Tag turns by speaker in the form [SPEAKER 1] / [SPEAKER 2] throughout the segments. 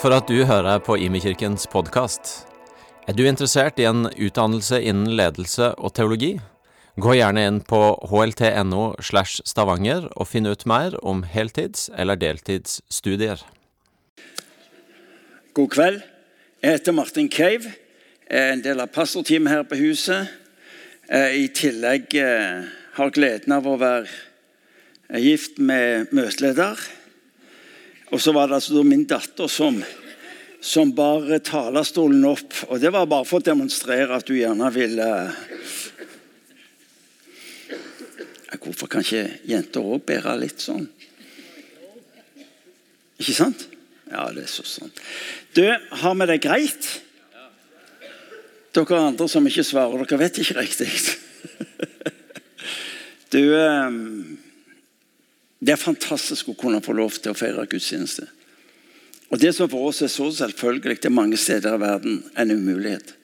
[SPEAKER 1] For at du hører på Imekirkens podkast. Er du interessert i en utdannelse innen ledelse og teologi? Gå gjerne inn på hlt.no slash stavanger og finn ut mer om heltids- eller deltidsstudier.
[SPEAKER 2] God kveld. Jeg heter Martin Cave. Jeg er en del av pastorteamet her på huset. Eh, I tillegg eh, har gleden av å være eh, gift med møteleder. Og så var det altså min datter som, som bar talerstolen opp. Og det var bare for å demonstrere at du gjerne ville Hvorfor kan ikke jenter òg bære litt sånn? Ikke sant? Ja, det er så sant. Du, har vi det greit? Dere andre som ikke svarer, dere vet ikke riktig. Du ehm, Det er fantastisk å kunne få lov til å feire gudstjeneste. Og Det som for oss er så selvfølgelig, er mange steder i verden er en umulighet.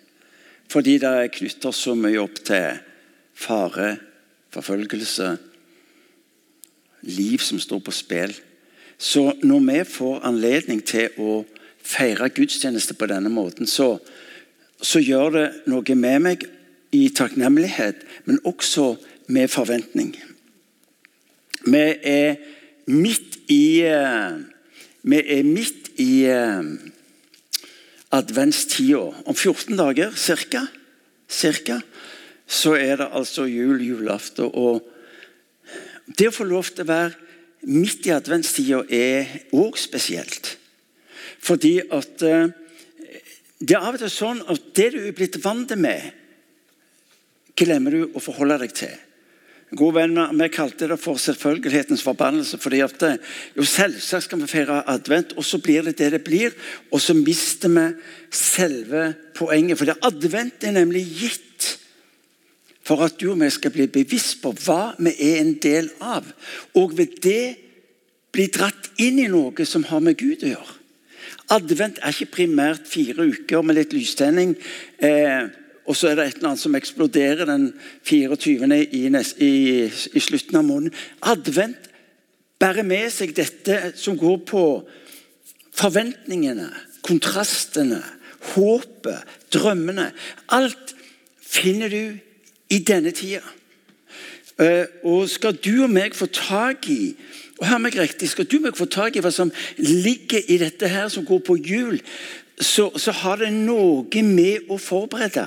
[SPEAKER 2] Fordi det er knytta så mye opp til fare, forfølgelse, liv som står på spill. Så når vi får anledning til å feire gudstjeneste på denne måten, så, så gjør det noe med meg i takknemlighet, men også med forventning. Vi er midt i eh, Vi er midt i eh, adventstida. Om 14 dager cirka, Cirka, så er det altså jul, julaften. Og det å få lov til å være midt i adventstida er òg spesielt. Fordi at eh, det er av og til sånn at det du er blitt vant med, glemmer du å forholde deg til. God venn, Vi kalte det for selvfølgelighetens forbannelse. fordi at det, jo Selvsagt skal vi feire advent, og så blir det det det blir. Og så mister vi selve poenget. For advent er nemlig gitt for at du og vi skal bli bevisst på hva vi er en del av. Og ved det bli dratt inn i noe som har med Gud å gjøre. Advent er ikke primært fire uker med litt lystenning. Eh, og så er det et eller annet som eksploderer den 24. I, i, i slutten av måneden. Advent bærer med seg dette som går på forventningene, kontrastene, håpet, drømmene. Alt finner du i denne tida. Eh, og skal du og meg få tak i og hør meg riktig, Skal du meg få tak i hva som ligger i dette her som går på jul, så, så har det noe med å forberede.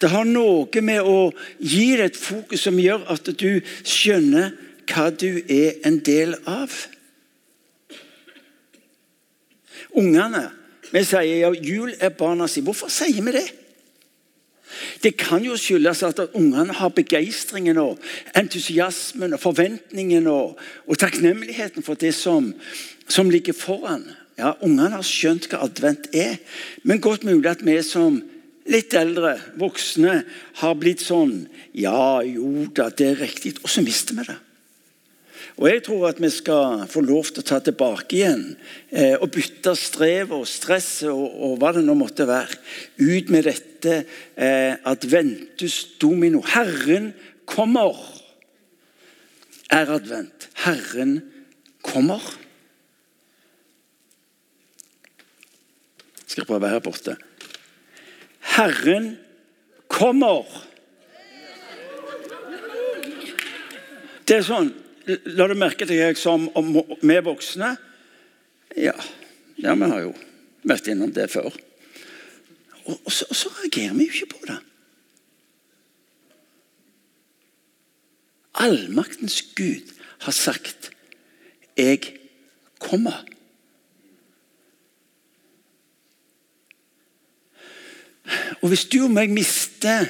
[SPEAKER 2] Det har noe med å gi deg et fokus som gjør at du skjønner hva du er en del av. Ungene vi sier ja, jul er barna si. Hvorfor sier vi det? Det kan jo skyldes at ungene har begeistringen og entusiasmen og forventningen og, og takknemligheten for det som, som ligger foran. Ja, Ungene har skjønt hva advent er, men godt mulig at vi som litt eldre, voksne, har blitt sånn Ja, jo da, det er riktig. Og så mister vi det. Og Jeg tror at vi skal få lov til å ta tilbake igjen eh, og bytte strevet og stresset og, og, hva det nå måtte være, ut med dette eh, adventus domino. Herren kommer. Er advent. Herren kommer. Jeg skal prøve her borte. Herren kommer. Det er sånn La du merke til jeg som vi voksne? Ja, ja, vi har jo vært innom det før. Og, og, så, og så reagerer vi jo ikke på det. Allmaktens Gud har sagt 'Jeg kommer'. Og Hvis du og meg mister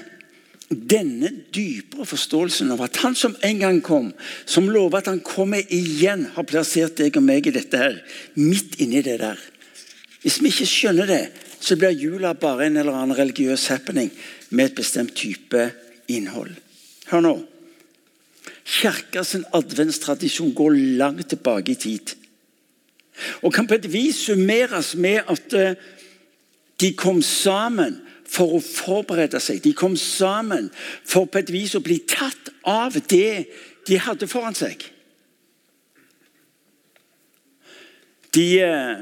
[SPEAKER 2] denne dypere forståelsen av at han som en gang kom, som lover at han kommer igjen, har plassert deg og meg i dette her, midt inni det der. Hvis vi ikke skjønner det, så blir jula bare en eller annen religiøs happening med et bestemt type innhold. Hør nå. Kirkas adventstradisjon går langt tilbake i tid. Og kan på et vis summeres med at eh, de kom sammen for å forberede seg. De kom sammen for på et vis å bli tatt av det de hadde foran seg. De eh,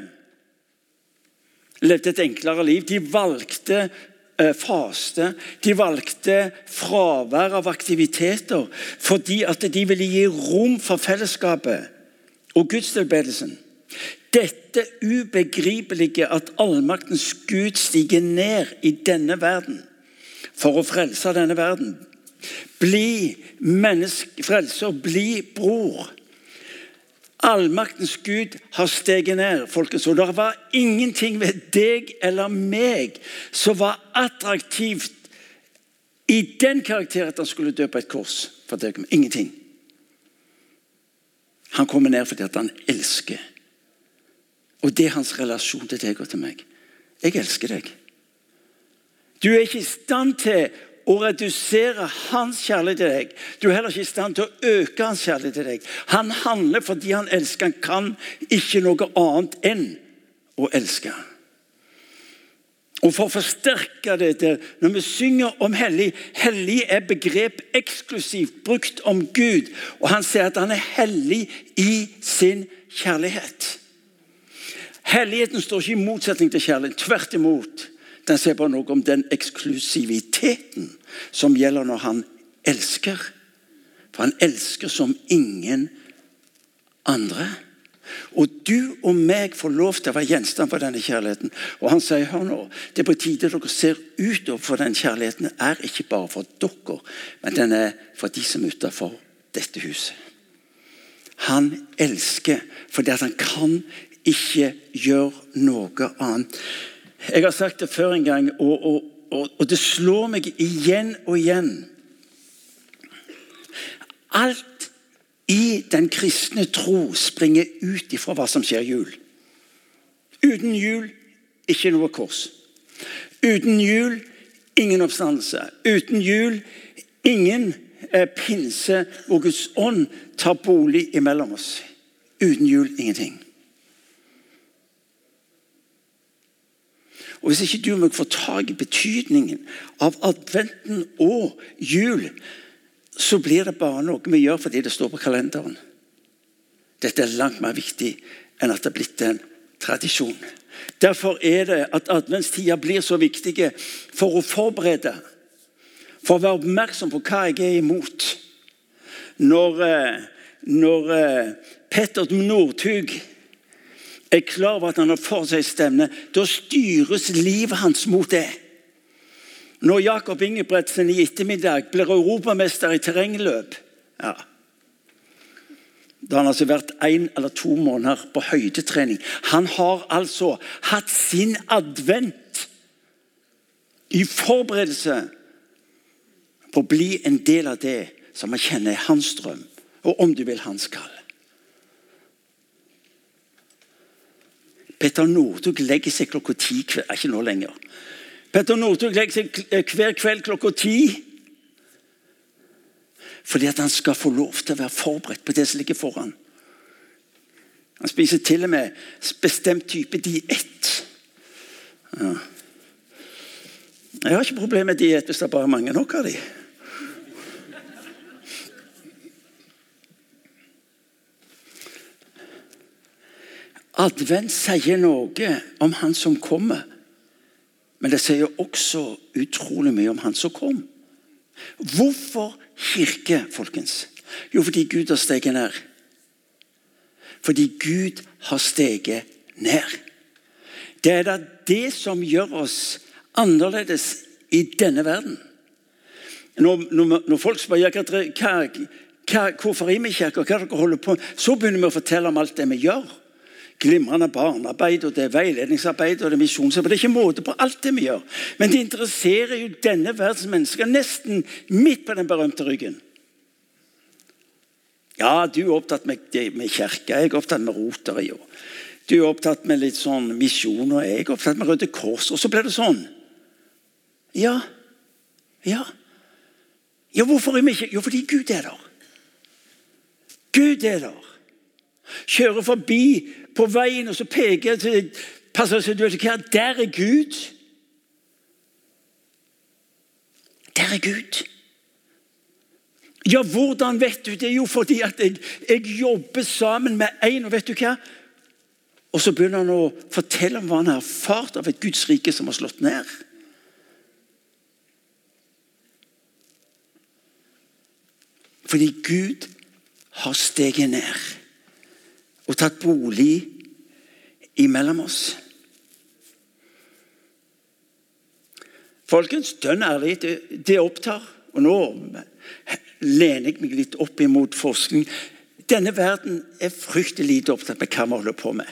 [SPEAKER 2] levde et enklere liv. De valgte eh, faste. De valgte fravær av aktiviteter fordi at de ville gi rom for fellesskapet og gudstilbedelsen. Dette ubegripelige at allmaktens Gud stiger ned i denne verden for å frelse denne verden. Bli menneske, frelser, bli bror. Allmaktens Gud har steget ned, folkens, og det var ingenting ved deg eller meg som var attraktivt i den karakter at han skulle dø på et kors for deg. Ingenting. Han kommer ned fordi han elsker. Og det er hans relasjon til deg og til meg. Jeg elsker deg. Du er ikke i stand til å redusere hans kjærlighet til deg. Du er heller ikke i stand til å øke hans kjærlighet til deg. Han handler fordi han elsker. Han kan ikke noe annet enn å elske. Og For å forsterke dette, når vi synger om hellig Hellig er begrep eksklusivt brukt om Gud. Og han sier at han er hellig i sin kjærlighet. Helligheten står ikke i motsetning til kjærlighet. Tvert imot. Den sier bare noe om den eksklusiviteten som gjelder når han elsker. For han elsker som ingen andre. Og du og meg får lov til å være gjenstand for denne kjærligheten. Og han sier hør nå, det er på tide dere ser utover, for den kjærligheten er ikke bare for dere, men den er for de som er utenfor dette huset. Han elsker fordi han kan ikke gjør noe annet. Jeg har sagt det før en gang, og, og, og, og det slår meg igjen og igjen. Alt i den kristne tro springer ut ifra hva som skjer jul. Uten jul ikke noe kors. Uten jul ingen oppstandelse. Uten jul ingen eh, pinse hvor Guds ånd tar bolig imellom oss. Uten jul ingenting. Og Hvis ikke du må få tak i betydningen av adventen og jul, så blir det bare noe vi gjør fordi det står på kalenderen. Dette er langt mer viktig enn at det er blitt en tradisjon. Derfor er det at adventstida blir så viktig for å forberede. For å være oppmerksom på hva jeg er imot. Når, eh, når eh, Petter Northug er klar over at han har for seg stevne, da styres livet hans mot det. Når Jakob Ingebretsen i ettermiddag blir europamester i terrengløp ja. Da han altså vært én eller to måneder på høydetrening. Han har altså hatt sin advent i forberedelse på å bli en del av det som han kjenner er hans drøm, og om du vil hans kall. Petter Northug legger seg klokka ti Ikke nå lenger. Petter Northug legger seg eh, hver kveld klokka ti. Fordi at han skal få lov til å være forberedt på det som ligger foran. Han spiser til og med bestemt type diett. Ja. Jeg har ikke problemer med diett hvis det er bare mange nok av dem. Advent sier noe om han som kommer. Men det sier også utrolig mye om han som kom. Hvorfor kirke, folkens? Jo, fordi Gud har steget ned. Fordi Gud har steget ned. Det er da det som gjør oss annerledes i denne verden. Når, når, når folk spør hva, hva, hvorfor er vi i kirka, hva dere holder på med, så begynner vi å fortelle om alt det vi gjør glimrende barnearbeid, og det er veiledningsarbeid og det er misjonsarbeid. Det er ikke måte på alt det vi gjør. Men det interesserer jo denne verdens mennesker nesten midt på den berømte ryggen. Ja, du er opptatt med, med kirka, jeg er opptatt med Rotary. Du er opptatt med litt sånn misjon, og jeg er opptatt med Røde Kors. Og så blir det sånn. Ja. Ja. Ja, hvorfor er vi ikke Jo, fordi Gud er der. Gud er der. Kjører forbi på veien, og så peker jeg til passasjeren. Der er Gud. Der er Gud. Ja, hvordan vet du det? Jo, fordi at jeg, jeg jobber sammen med en, og vet du hva? Og så begynner han å fortelle om hva han har erfart av et Guds rike som har slått ned. Fordi Gud har steget ned og tatt bolig imellom oss. Folkens, dønn ærlig, det, det opptar. Og nå lener jeg meg litt opp imot forskning. Denne verden er fryktelig lite opptatt med hva vi holder på med.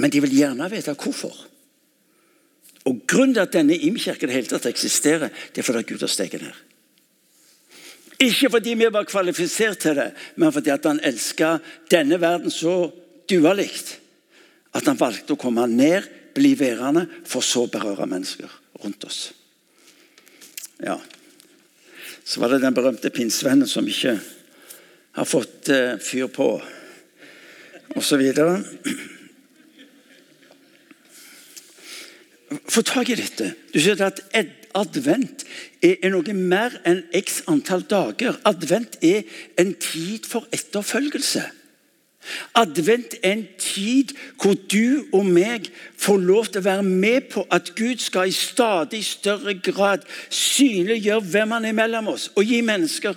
[SPEAKER 2] Men de vil gjerne vite hvorfor. Og Grunnen til at denne imkirken hele tatt eksisterer, det er fordi Gud har steget ned. Ikke fordi vi var kvalifisert til det, men fordi han elska denne verden så dualikt, at han valgte å komme ned, bli værende, for så å berøre mennesker rundt oss. Ja. Så var det den berømte pinnsvennen som ikke har fått uh, fyr på, osv. Få tak i dette. Du ser at advent er noe mer enn x antall dager. Advent er en tid for etterfølgelse. Advent er en tid hvor du og meg får lov til å være med på at Gud skal i stadig større grad synliggjøre hvem han er mellom oss, og gi mennesker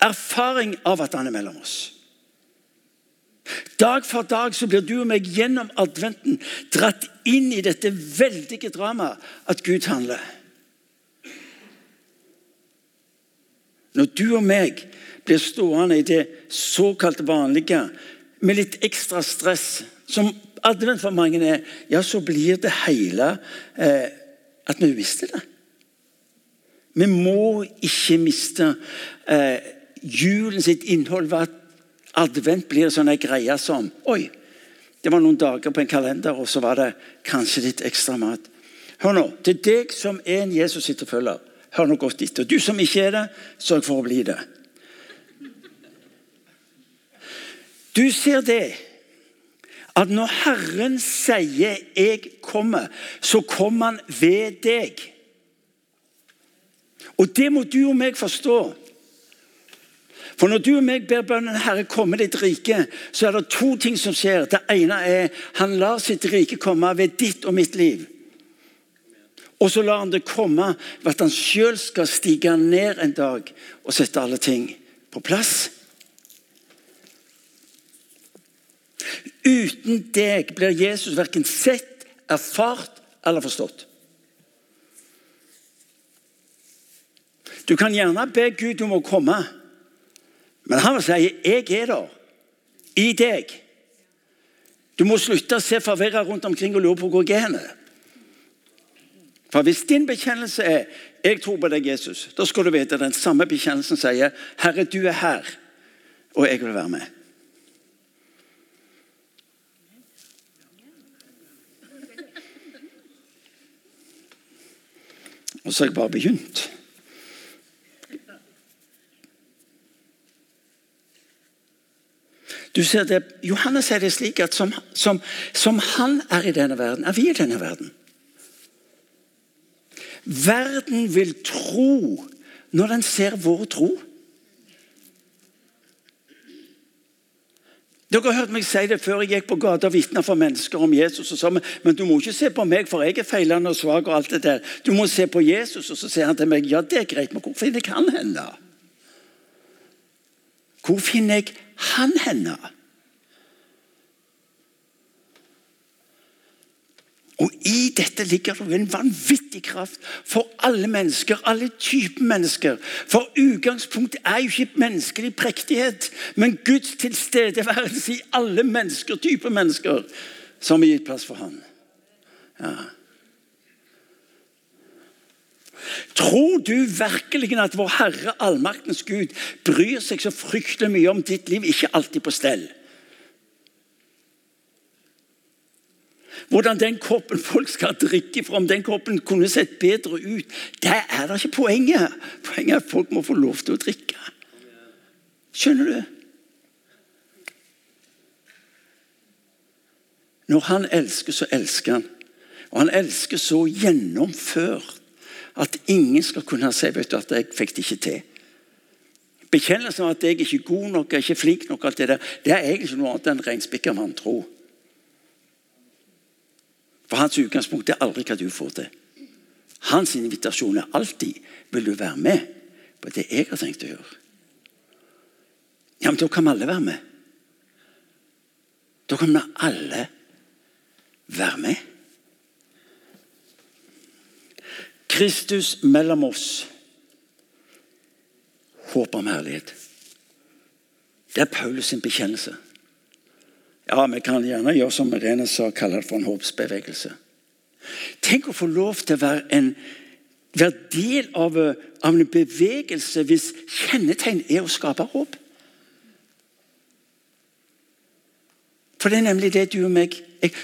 [SPEAKER 2] erfaring av at han er mellom oss. Dag for dag så blir du og meg gjennom adventen dratt inn i dette veldige dramaet at Gud handler. Når du og meg blir stående i det såkalt vanlige med litt ekstra stress, som advent for mange er, ja, så blir det hele eh, at vi mister det. Vi må ikke miste eh, julen sitt innhold ved at advent blir sånn ei greie som Oi, det var noen dager på en kalender, og så var det kanskje litt ekstra mat. Hør nå, Til deg som er en Jesus-etterfølger, hør nå godt etter. Du som ikke er det, sørg for å bli det. Du ser det at når Herren sier 'jeg kommer', så kommer han ved deg. Og det må du og meg forstå. For når du og meg ber bønnen 'Herre, komme ditt rike', så er det to ting som skjer. Det ene er han lar sitt rike komme ved ditt og mitt liv. Og så lar han det komme ved at han sjøl skal stige ned en dag og sette alle ting på plass. Uten deg blir Jesus verken sett, erfart eller forstått. Du kan gjerne be Gud om å komme, men han vil si 'jeg er der', i deg. Du må slutte å se forvirra rundt omkring og lure på hvor jeg er. For Hvis din bekjennelse er 'jeg tror på deg, Jesus', da skal du vite at den samme bekjennelsen sier 'Herre, du er her, og jeg vil være med'. Og så har jeg bare begynt. Du ser det, Johannes sier det slik at som, som, som han er i denne verden, er vi i denne verden. Verden vil tro når den ser vår tro. Dere har hørt meg si det før jeg gikk på gata og vitna for mennesker om Jesus. og sa, Men du må ikke se på meg, for jeg er feilende og svak. og alt det der. Du må se på Jesus. Og så sier han til meg ja, det er greit, men hvor finner jeg han hen? da? Hvor finner jeg han hen? Og I dette ligger det en vanvittig kraft for alle mennesker, alle typer mennesker. For utgangspunktet er jo ikke menneskelig prektighet, men Guds tilstedeværelse i alle mennesker, typer mennesker, som har gitt plass for ham. Ja. Tror du virkelig at vår Herre, allmaktens Gud, bryr seg så fryktelig mye om ditt liv? Ikke alltid på stell. Hvordan den koppen folk skal drikke fra, om den koppen kunne sett bedre ut, det er da ikke poenget. Poenget er at folk må få lov til å drikke. Skjønner du? Når han elsker, så elsker han. Og han elsker så gjennomført at ingen skal kunne si vet du, at 'jeg fikk det ikke til'. Bekjennelsen av at jeg ikke er god nok, jeg er ikke flink nok, alt det der, det er egentlig noe annet enn reinspikka vantro. For hans utgangspunkt er aldri hva du får til. Hans invitasjon er alltid vil du være med på det jeg har tenkt å gjøre. Ja, men Da kan vi alle være med. Da kan vi alle være med. Kristus mellom oss. Håp om herlighet. Det er Paulus sin bekjennelse. Ja, Vi kan gjerne gjøre som Irene sa, kalle det for en håpsbevegelse. Tenk å få lov til å være en være del av, av en bevegelse hvis kjennetegn er å skape håp. For det er nemlig det du og meg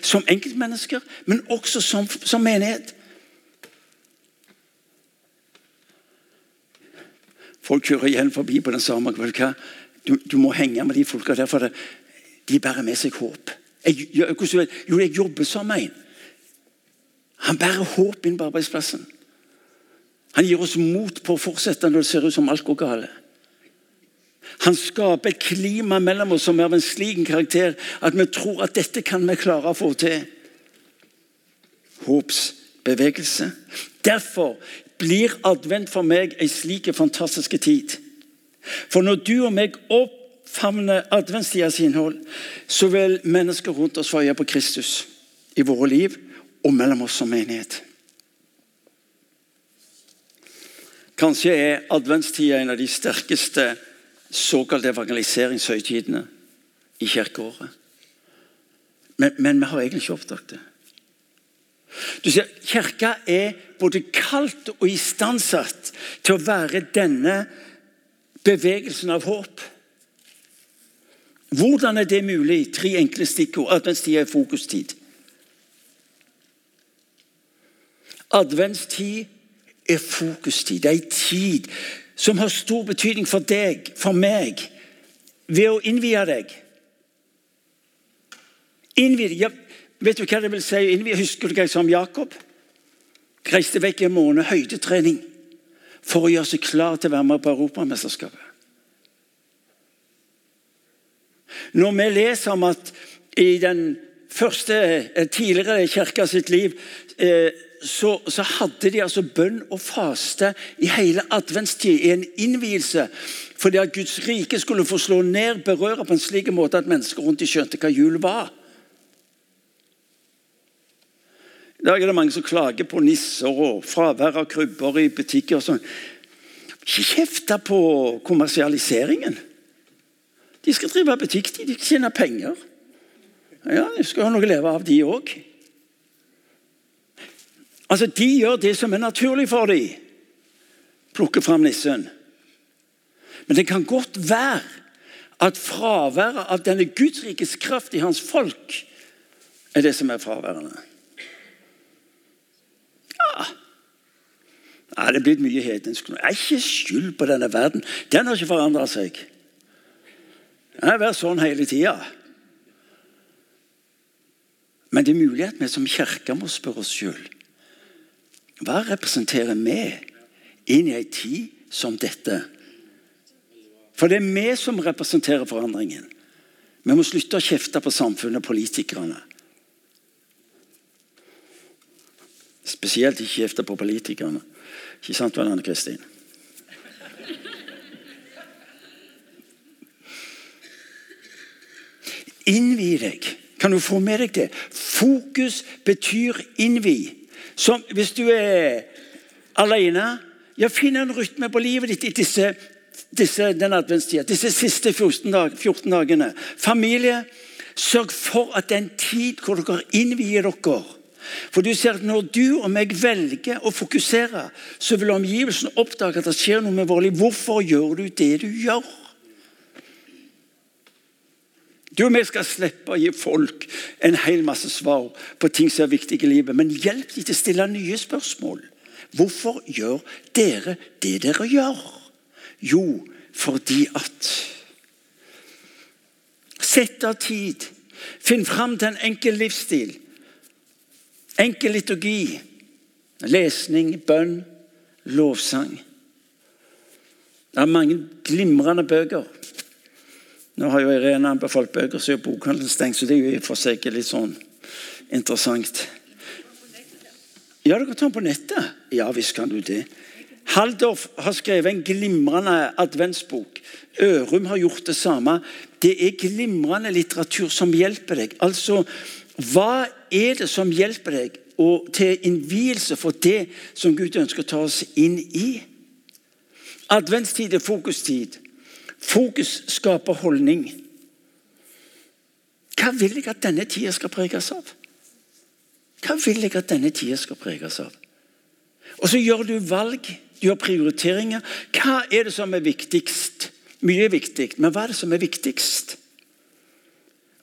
[SPEAKER 2] som enkeltmennesker, men også som, som menighet. Folk kjører igjen forbi på den samme du, du, må henge med de folka der, for det, de bærer med seg håp. Jeg, jeg, jo, jeg jobber som en. Han bærer håp inn på arbeidsplassen. Han gir oss mot på å fortsette når det ser ut som alt går galt. Han skaper et klima mellom oss som er av en slik karakter at vi tror at dette kan vi klare å få til. Håpsbevegelse. Derfor blir advent for meg en slik fantastisk tid. For når du og meg oppfavner adventstidas innhold, så vil mennesker rundt oss få øye på Kristus i våre liv og mellom oss som menighet. Kanskje er adventstida en av de sterkeste såkalte evangeliseringshøytidene i kirkeåret. Men, men vi har egentlig ikke oppdaget det. Du ser, Kirka er både kalt og istandsatt til å være denne bevegelsen av håp. Hvordan er det mulig? Tre enkle stikkord. Adventstid er fokustid. Adventstid er fokustid. Det er en tid som har stor betydning for deg, for meg, ved å innvie deg. Innvie ja, Vet du hva det vil si? å Innvie, husker du hva jeg sa om Jakob? Reiste vekk en måned høydetrening for å gjøre seg klar til å være med på Europamesterskapet. Når vi leser om at i den første, eh, tidligere kirka sitt liv eh, så, så, hadde de altså bønn og faste i hele adventstid, i en innvielse. Fordi at Guds rike skulle få slå ned, berøre på en slik måte at mennesker rundt de skjønte hva jul var. I dag er det mange som klager på nisser og fravær av krybber i butikker. og sånn. Ikke kjefte på kommersialiseringen. De skal drive butikk, de skal tjene penger. Ja, De skal ha noe å leve av, de òg. Altså, De gjør det som er naturlig for dem. Plukke fram nissen. Men det kan godt være at fraværet av denne gudsrikes kraft i hans folk er det som er fraværende. Ja, ja Det er blitt mye hedensk nå. Er ikke skyld på denne verden. Den har ikke forandra seg. Den har vært sånn hele tida. Men det er mulig at vi som kirke må spørre oss sjøl hva representerer vi inn i ei tid som dette? For det er vi som representerer forandringen. Vi må slutte å kjefte på samfunnet og politikerne. Spesielt ikke kjefte på politikerne. Ikke sant, Anne Kristin? Innvi deg. Kan du få med deg det? Fokus betyr innvi. Som hvis du er alene ja, Finn en rytme på livet ditt i disse, disse, disse siste 14, dag, 14 dagene. Familie, sørg for at det er en tid hvor dere innvier dere. For du ser at Når du og meg velger å fokusere, så vil omgivelsene oppdage at det skjer noe med vårt liv. Hvorfor gjør du det du gjør? Du og vi skal slippe å gi folk en hel masse svar på ting som er viktige i livet, men hjelp dem til å stille nye spørsmål. Hvorfor gjør dere det dere gjør? Jo, fordi at Sett av tid. Finn fram til en enkel livsstil. Enkel liturgi. Lesning, bønn, lovsang. Det er mange glimrende bøker. Nå har jo Irene anbefalt bøker, så er bokhandelen stengt, så det er jo i for seg litt sånn interessant. Ja, du kan ta den på nettet. Ja visst kan du det. Haldorf har skrevet en glimrende adventsbok. Ørum har gjort det samme. Det er glimrende litteratur som hjelper deg. Altså, Hva er det som hjelper deg og til innvielse for det som Gud ønsker å ta oss inn i? Adventstid er fokustid. Fokus skaper holdning. Hva vil jeg at denne tida skal preges av? Hva vil jeg at denne tida skal preges av? Og så gjør du valg, du gjør prioriteringer. Hva er det som er viktigst? Mye er viktig, men hva er det som er viktigst?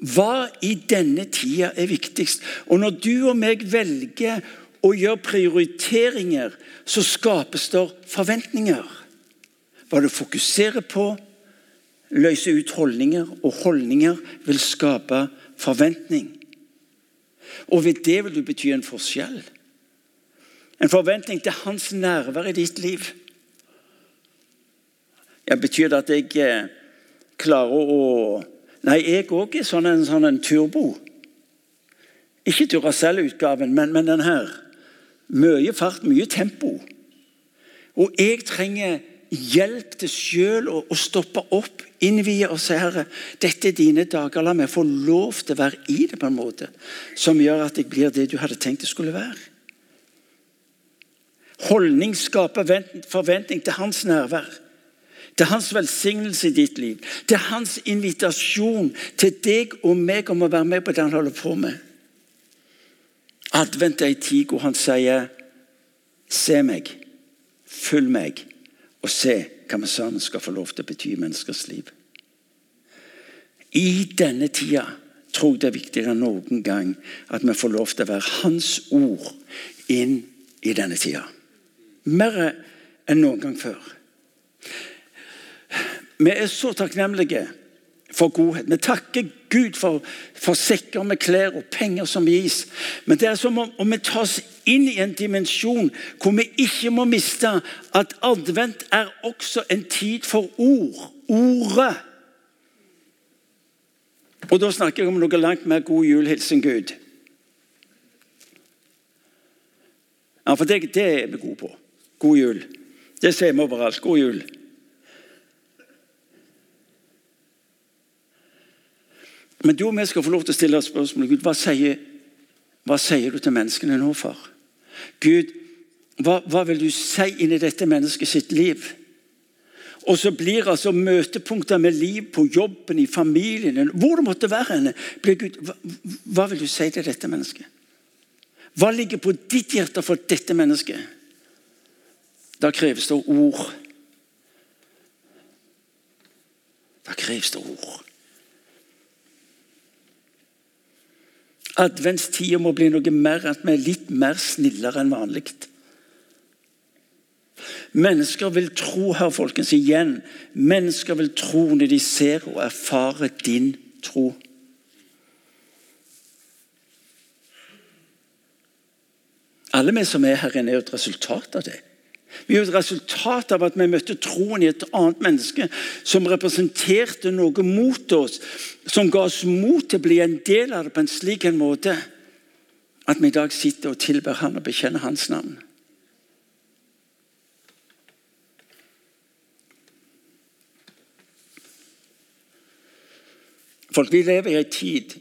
[SPEAKER 2] Hva i denne tida er viktigst? Og når du og meg velger å gjøre prioriteringer, så skapes det forventninger. Hva du fokuserer på, løser ut holdninger, og holdninger vil skape forventning. Og ved det vil du bety en forskjell. En forventning til hans nærvær i ditt liv. Ja, betyr det at jeg eh, klarer å Nei, jeg òg er sånn en, sånn en turbo. Ikke Duracell-utgaven, men, men den her. Mye fart, mye tempo. Og jeg trenger hjelp til sjøl å, å stoppe opp Innvie oss, Herre. Dette er dine dager. La meg få lov til å være i det på en måte som gjør at jeg blir det du hadde tenkt det skulle være. Holdning skaper forventning til hans nærvær. Til hans velsignelse i ditt liv. Til hans invitasjon til deg og meg om å være med på det han holder på med. Advent er en tid hvor han sier, 'Se meg, følg meg, og se hva vi sammen skal få lov til å bety i menneskers liv. I denne tida tror jeg det er viktigere enn noen gang at vi får lov til å være Hans ord inn i denne tida. Mer enn noen gang før. Vi er så takknemlige for godhet. Vi takker Gud for, for sekker med klær og penger som gis. Men det er som om, om vi tas inn i en dimensjon hvor vi ikke må miste at advent er også en tid for ord. Ordet. Og da snakker jeg om noe langt mer god jul, hilsen Gud. Ja, for det, det er vi gode på. God jul. Det ser vi overalt. God jul. Men du og vi skal få lov til å stille spørsmål. Gud, hva sier, hva sier du til menneskene nå, far? Gud, hva, hva vil du si inn i dette mennesket sitt liv? Og så blir altså møtepunkter med liv på jobben, i familien, hvor det måtte være. henne, blir Gud, hva, hva vil du si til dette mennesket? Hva ligger på ditt hjerte for dette mennesket? Da kreves det ord. Da kreves det ord. Adventstida må bli noe mer at vi er litt mer snillere enn vanlig. Mennesker vil tro her, folkens, igjen. Mennesker vil tro når de ser og erfarer din tro. Alle vi som er her inne, er et resultat av det. Vi er et resultat av at vi møtte troen i et annet menneske som representerte noe mot oss, som ga oss mot til å bli en del av det på en slik en måte at vi i dag sitter og tilber Han og bekjenner Hans navn. Folk, Vi lever i en tid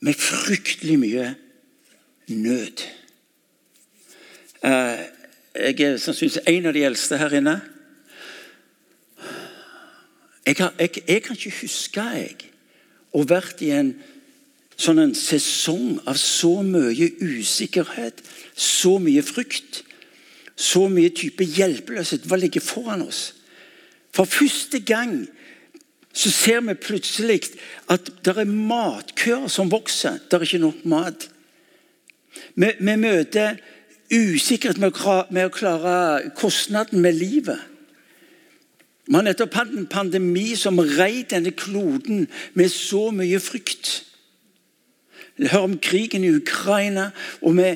[SPEAKER 2] med fryktelig mye nød. Eh, jeg er sannsynligvis en av de eldste her inne. Jeg, har, jeg, jeg kan ikke huske jeg, å vært i en sånn en sesong av så mye usikkerhet, så mye frykt, så mye type hjelpeløshet. Hva ligger foran oss? For første gang så ser vi plutselig at det er matkøer som vokser. Det er ikke nok mat. Vi, vi møter usikkerhet med å klare kostnaden med livet. Vi har nettopp hatt en pandemi som rei denne kloden med så mye frykt. Vi hører om krigen i Ukraina, og vi,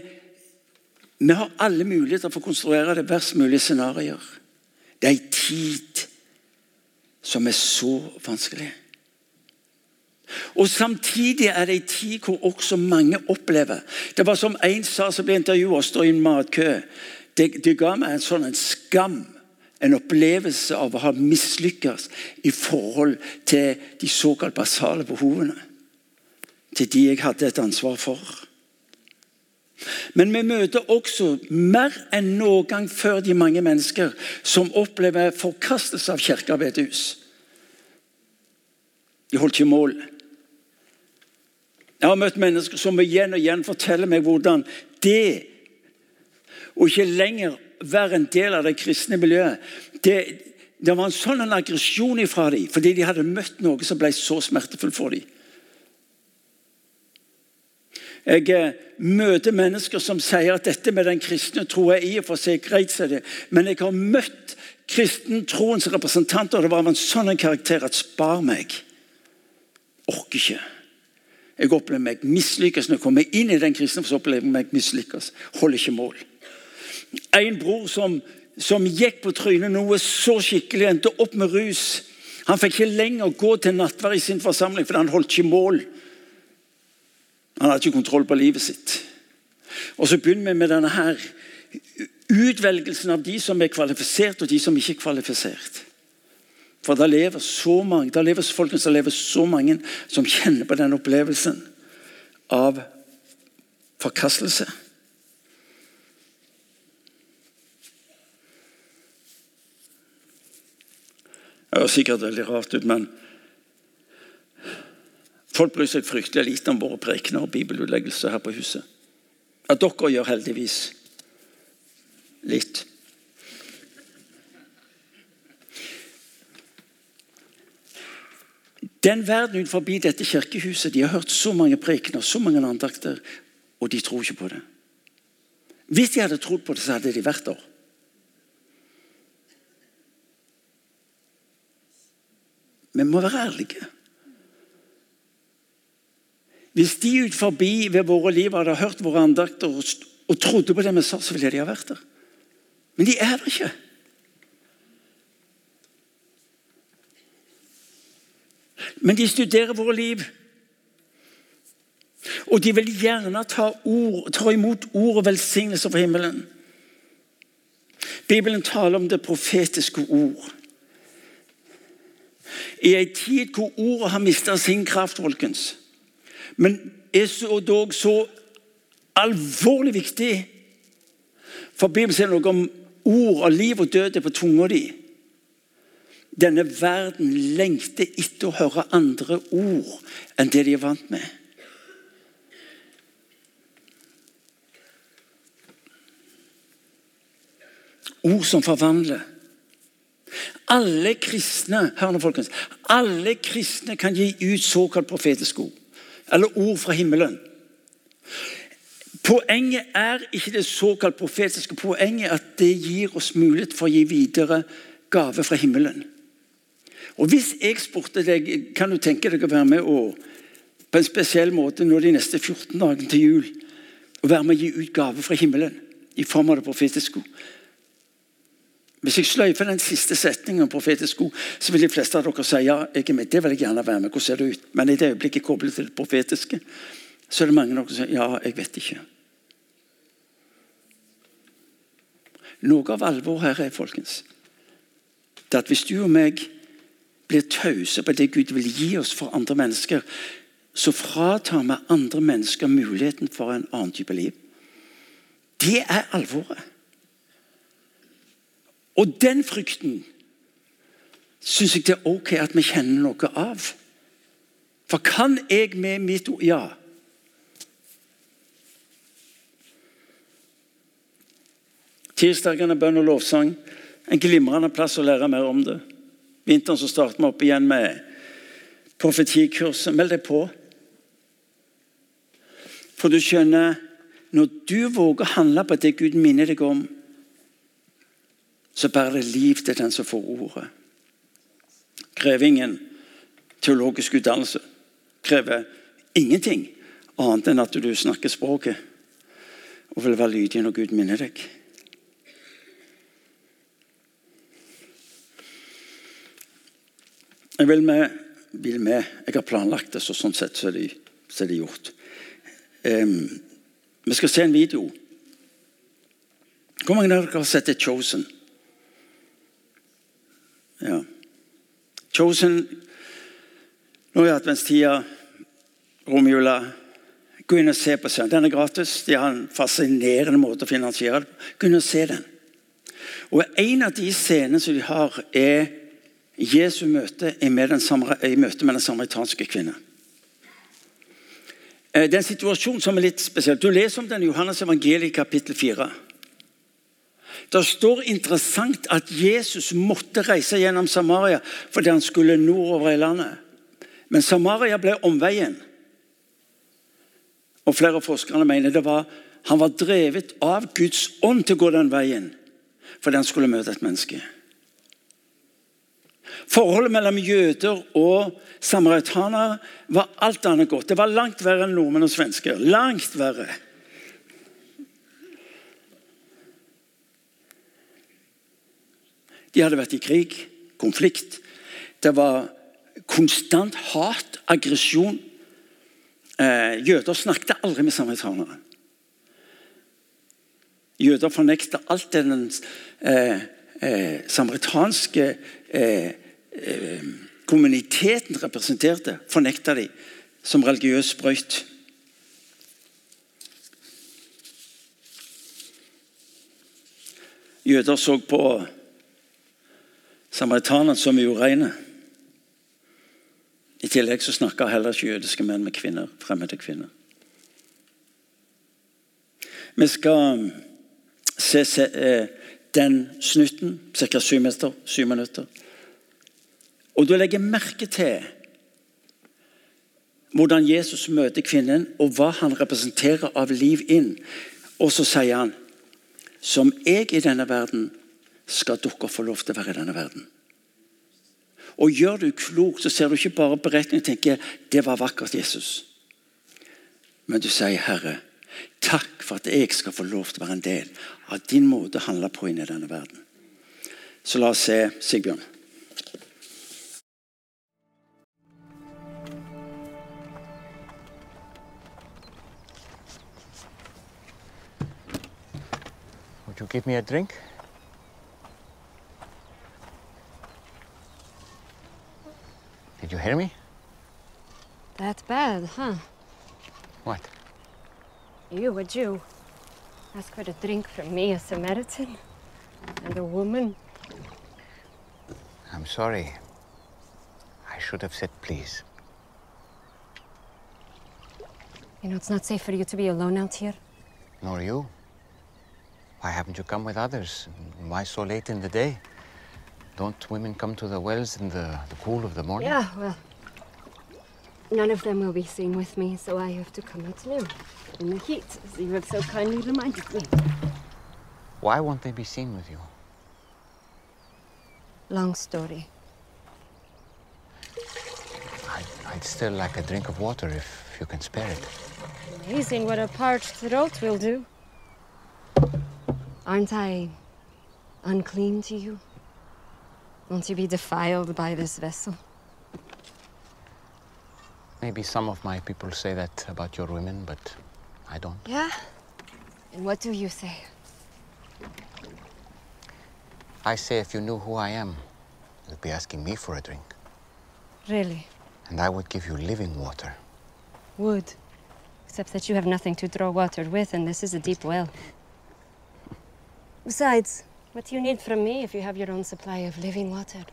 [SPEAKER 2] vi har alle muligheter for å konstruere det verst mulige scenarioer. Det er en tid som er så vanskelig. Og Samtidig er det en tid hvor også mange opplever Det var som en sa som ble intervjuet og står i en matkø. Det, det, ga meg en sånn en skam, en opplevelse av å ha mislykkes i forhold til de såkalt basale behovene. Til de jeg hadde et ansvar for. Men vi møter også mer enn noen gang før de mange mennesker som opplever forkastelse av kirke og. De holdt ikke mål. Jeg har møtt mennesker som igjen og igjen forteller meg hvordan det å ikke lenger være en del av det kristne miljøet det, det var en sånn en aggresjon fra dem fordi de hadde møtt noe som ble så smertefullt for dem. Jeg eh, møter mennesker som sier at dette med den kristne tro er i og for seg greit, men jeg har møtt kristentroens representanter, og det var av en sånn karakter at spar meg. Orker ikke. Jeg opplever meg mislykkes når jeg kommer inn i den kristne, så opplever jeg meg mislykkes. Holder ikke mål. En bror som, som gikk på trynet noe så skikkelig, endte opp med rus. Han fikk ikke lenger gå til nattverd i sin forsamling, for han holdt ikke mål. Han hadde ikke kontroll på livet sitt. Og Så begynner vi med denne her utvelgelsen av de som er kvalifisert, og de som ikke er kvalifisert. For det lever så mange det lever, folkens, det lever så mange som kjenner på den opplevelsen av forkastelse. Det høres sikkert veldig rart ut, men folk bryr seg fryktelig lite om våre prekener og bibelutleggelser her på huset. At dere gjør heldigvis litt. Den verden utenfor dette kirkehuset de har hørt så mange prekener så mange andakter, og de tror ikke på det. Hvis de hadde trodd på det, så hadde de vært der. Vi må være ærlige. Hvis de ut forbi ved våre liv hadde hørt våre andakter og, trodde på det vi sa, så ville de ha vært der. Men de er der ikke. Men de studerer våre liv. Og de vil gjerne ta, ord, ta imot ord og velsignelser fra himmelen. Bibelen taler om det profetiske ord. I en tid hvor ordet har mista sin kraft, folkens, men er så, dog så alvorlig viktig For Bibelen sier noe om ord og liv og død er på tunga di. Denne verden lengter etter å høre andre ord enn det de er vant med. Ord som forvandler. Alle kristne hør nå folkens, alle kristne kan gi ut såkalt profetiske ord. Eller ord fra himmelen. Poenget er ikke det såkalt profetiske. Poenget at det gir oss mulighet for å gi videre gave fra himmelen. Og Hvis jeg spurte deg kan du tenke deg å være med og, på en spesiell måte nå de neste 14 dagene til jul og være med å gi ut gave fra himmelen i form av det profetiske. Hvis jeg sløyfer den siste setningen om profetiske ord, så vil de fleste av dere si ja, jeg er med, det vil jeg gjerne være med. Hvordan ser det ut? Men i det øyeblikket koblet til det profetiske, så er det mange av dere som sier ja, jeg vet ikke. Noe av alvoret her er folkens, det at hvis du og meg blir tause på det Gud vil gi oss for andre mennesker, så fratar vi andre mennesker muligheten for en annen type liv. Det er alvoret. Og den frykten syns jeg det er ok at vi kjenner noe av. For kan jeg med mitt ord Ja. Tirsdagene bønn og lovsang. En glimrende plass å lære mer om det. Vinteren så starter vi opp igjen med profetikurset. Meld deg på. For du skjønner, når du våger å handle på det Gud minner deg om, så bærer det liv til den som får ordet. Grevingen, teologisk utdannelse. Krever ingenting annet enn at du snakker språket og vil være lydig når Gud minner deg. Jeg vil med, vil med. Jeg har planlagt det, så sånn sett så er det, så er det gjort. Um, vi skal se en video. Hvor mange av dere har sett The Chosen? Ja. Chosen Nå i adventstida, romjula Gå inn og se på den. Den er gratis. De har en fascinerende måte å finansiere det på. Gå inn og se den. Og En av de scenene som de har, er Jesu møte i møte med den samaritanske kvinne. Eh, Det er en situasjon som er litt spesiell. Du leser om den i Johannes evangeliet kapittel 4. Det står interessant at Jesus måtte reise gjennom Samaria fordi han skulle nordover i landet. Men Samaria ble omveien. Og Flere av forskerne mener det var, han var drevet av Guds ånd til å gå den veien fordi han skulle møte et menneske. Forholdet mellom jøder og samaritanere var alt annet godt. Det var langt verre enn nordmenn og svensker. Langt verre. De hadde vært i krig, konflikt. Det var konstant hat, aggresjon. Eh, jøder snakket aldri med samaritanere. Jøder fornekta alt det den eh, eh, samaritanske eh, kommuniteten representerte. Fornekta de som religiøs sprøyt. Jøder så på samaritanene som ureine. I tillegg så snakka heller ikke jødiske menn med kvinner, fremmede kvinner. Vi skal se, se eh, den snutten, ca. syv minutter. Og du legger merke til hvordan Jesus møter kvinnen, og hva han representerer av liv inn. Og så sier han som jeg i denne verden, skal dere få lov til å være i denne verden. Og gjør du klokt, så ser du ikke bare beretningen og tenker det var vakkert, Jesus. Men du sier, Herre, takk for at jeg skal få lov til å være en del av din måte å handle på inn i denne verden. Så la oss se Sigbjørn.
[SPEAKER 3] Give me a drink? Did you hear me?
[SPEAKER 4] That bad, huh?
[SPEAKER 3] What?
[SPEAKER 4] You, a Jew, ask for a drink from me, a Samaritan, and a woman.
[SPEAKER 3] I'm sorry. I should have said please.
[SPEAKER 4] You know, it's not safe for you to be alone out here.
[SPEAKER 3] Nor you. Why haven't you come with others? Why so late in the day? Don't women come to the wells in the, the cool of the morning?
[SPEAKER 4] Yeah, well, none of them will be seen with me, so I have to come out now, in the heat, as you have so kindly reminded me.
[SPEAKER 3] Why won't they be seen with you?
[SPEAKER 4] Long story.
[SPEAKER 3] I'd, I'd still like a drink of water if you can spare it.
[SPEAKER 4] Amazing what a parched throat will do. Aren't I unclean to you? Won't you be defiled by this vessel?
[SPEAKER 3] Maybe some of my people say that about your women, but I don't.
[SPEAKER 4] Yeah? And what do you say?
[SPEAKER 3] I say if you knew who I am, you'd be asking me for a drink.
[SPEAKER 4] Really?
[SPEAKER 3] And I would give you living water.
[SPEAKER 4] Wood. Except that you have nothing to draw water with, and this is a deep well. Besides, what do you need from me if you have your own supply of living water?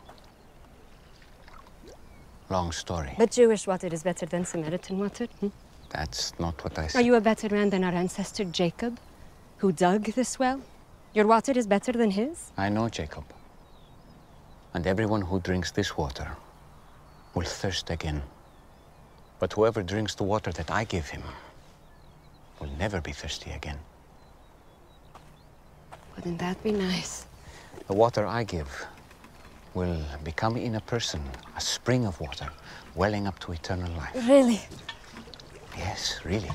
[SPEAKER 3] Long story.
[SPEAKER 4] But Jewish water is better than Samaritan water. hmm?
[SPEAKER 3] That's not what I said.
[SPEAKER 4] Are you a better man than our ancestor Jacob, who dug this well? Your water is better than his?
[SPEAKER 3] I know Jacob. And everyone who drinks this water will thirst again. But whoever drinks the water that I give him will never be thirsty again.
[SPEAKER 4] Wouldn't that be nice?
[SPEAKER 3] The water I give will become in a person a spring of water welling up to eternal life.
[SPEAKER 4] Really?
[SPEAKER 3] Yes, really.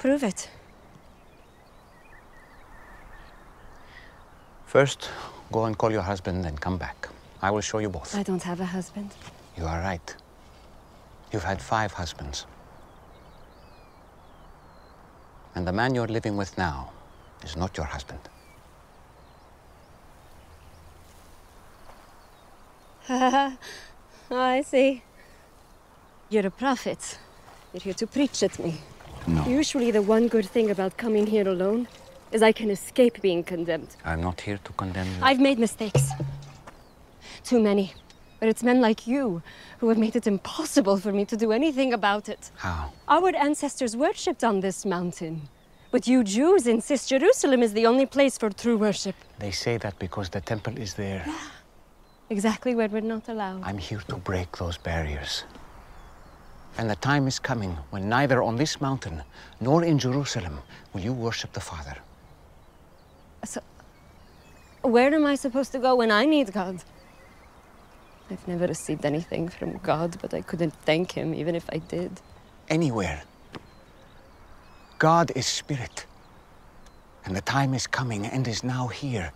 [SPEAKER 4] Prove it.
[SPEAKER 3] First, go and call your husband and come back. I will show you both.
[SPEAKER 4] I don't have a husband.
[SPEAKER 3] You are right. You've had five husbands. And the man you're living with now is not your husband.
[SPEAKER 4] oh, I see. You're a prophet. You're here to preach at me.
[SPEAKER 3] No.
[SPEAKER 4] Usually, the one good thing about coming here alone is I can escape being condemned.
[SPEAKER 3] I'm not here to condemn you.
[SPEAKER 4] I've made mistakes. Too many. But it's men like you who have made it impossible for me to do anything about it.
[SPEAKER 3] How?
[SPEAKER 4] Our ancestors worshipped on this mountain. But you Jews insist Jerusalem is the only place for true worship.
[SPEAKER 3] They say that because the temple is there.
[SPEAKER 4] Exactly where we're not allowed.
[SPEAKER 3] I'm here to break those barriers. And the time is coming when neither on this mountain nor in Jerusalem will you worship the Father.
[SPEAKER 4] So, where am I supposed to go when I need God? I've never received anything from God, but I couldn't thank Him even if I did.
[SPEAKER 3] Anywhere. God is spirit. And the time is coming and is now here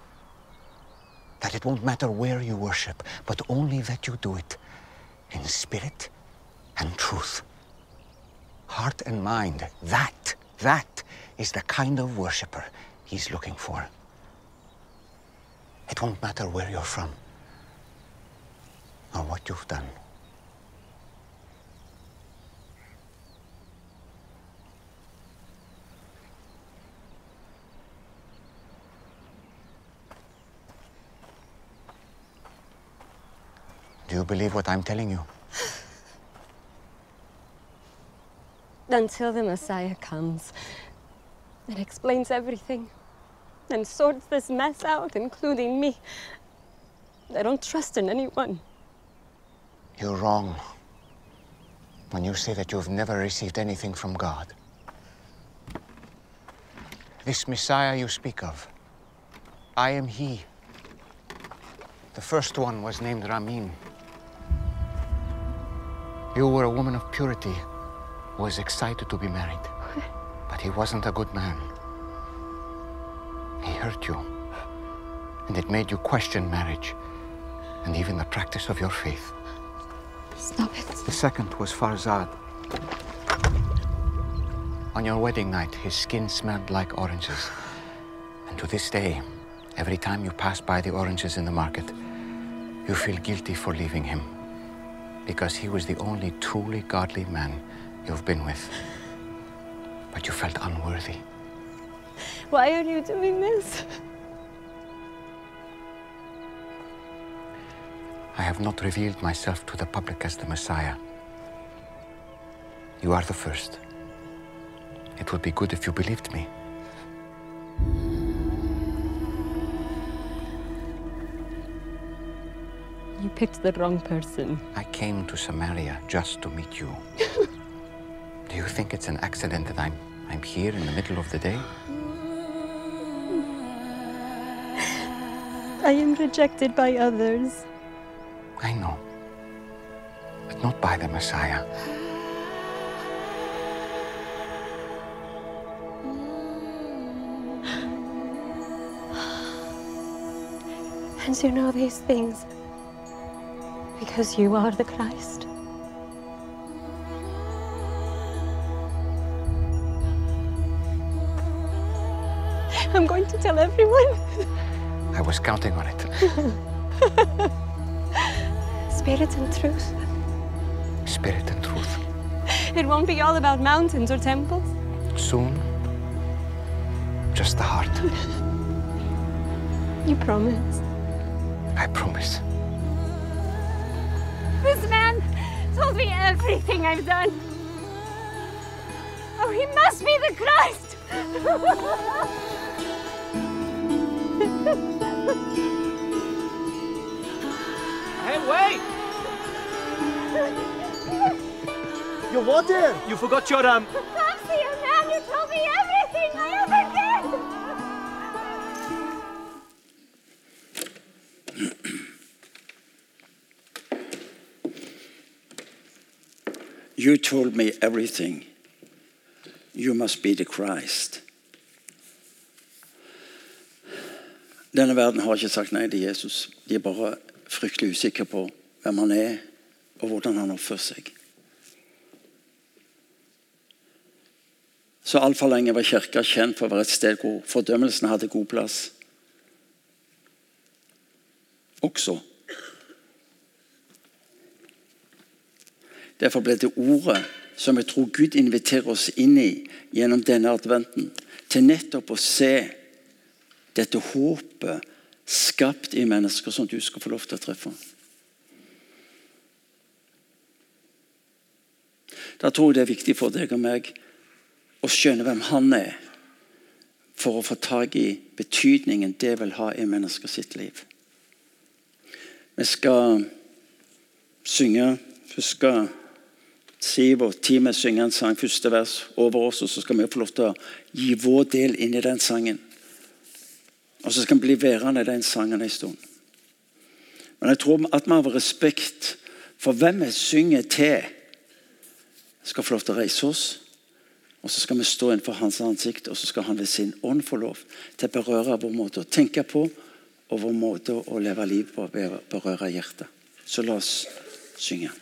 [SPEAKER 3] that it won't matter where you worship, but only that you do it in spirit and truth. Heart and mind, that, that is the kind of worshiper he's looking for. It won't matter where you're from or what you've done. Do you believe what I'm telling you?
[SPEAKER 4] Until the Messiah comes and explains everything and sorts this mess out, including me. I don't trust in anyone.
[SPEAKER 3] You're wrong when you say that you've never received anything from God. This Messiah you speak of, I am He. The first one was named Ramin. You were a woman of purity who was excited to be married. But he wasn't a good man. He hurt you. And it made you question marriage and even the practice of your faith.
[SPEAKER 4] Stop it.
[SPEAKER 3] The second was Farzad. On your wedding night, his skin smelled like oranges. And to this day, every time you pass by the oranges in the market, you feel guilty for leaving him. Because he was the only truly godly man you've been with. But you felt unworthy.
[SPEAKER 4] Why are you doing this?
[SPEAKER 3] I have not revealed myself to the public as the Messiah. You are the first. It would be good if you believed me.
[SPEAKER 4] Picked the wrong person.
[SPEAKER 3] I came to Samaria just to meet you. Do you think it's an accident that I'm I'm here in the middle of the day?
[SPEAKER 4] I am rejected by others.
[SPEAKER 3] I know. But not by the Messiah.
[SPEAKER 4] And you know these things because you are the Christ. I'm going to tell everyone.
[SPEAKER 3] I was counting on it.
[SPEAKER 4] Spirit and truth.
[SPEAKER 3] Spirit and truth.
[SPEAKER 4] It won't be all about mountains or temples.
[SPEAKER 3] Soon, just the heart.
[SPEAKER 4] You promise.
[SPEAKER 3] I promise.
[SPEAKER 4] Told me everything I've done. Oh, he must be the Christ!
[SPEAKER 5] Hey, wait! Your water! You forgot your um.
[SPEAKER 4] Fancy a man who told me everything
[SPEAKER 2] told me everything. You must be the Christ. Denne verden har ikke sagt nei til Jesus. De er bare fryktelig usikre på hvem han er, og hvordan han oppfører seg. Så altfor lenge var kirka kjent for å være et sted hvor fordømmelsen hadde god plass. Også. Derfor ble det ordet som jeg tror Gud inviterer oss inn i gjennom denne adventen, til nettopp å se dette håpet skapt i mennesker som du skal få lov til å treffe. Da tror jeg det er viktig for deg og meg å skjønne hvem han er, for å få tak i betydningen det vil ha i mennesker sitt liv. Vi skal synge Først skal Siv og teamet synger en sang, første vers over oss, og så skal vi få lov til å gi vår del inn i den sangen. Og så skal vi bli værende i den sangen en stund. Men jeg tror at vi av respekt for hvem vi synger til, skal få lov til å reise oss. Og så skal vi stå innenfor hans ansikt, og så skal han ved sin ånd få lov til å berøre vår måte å tenke på og vår måte å leve liv på, berøre hjertet. Så la oss synge.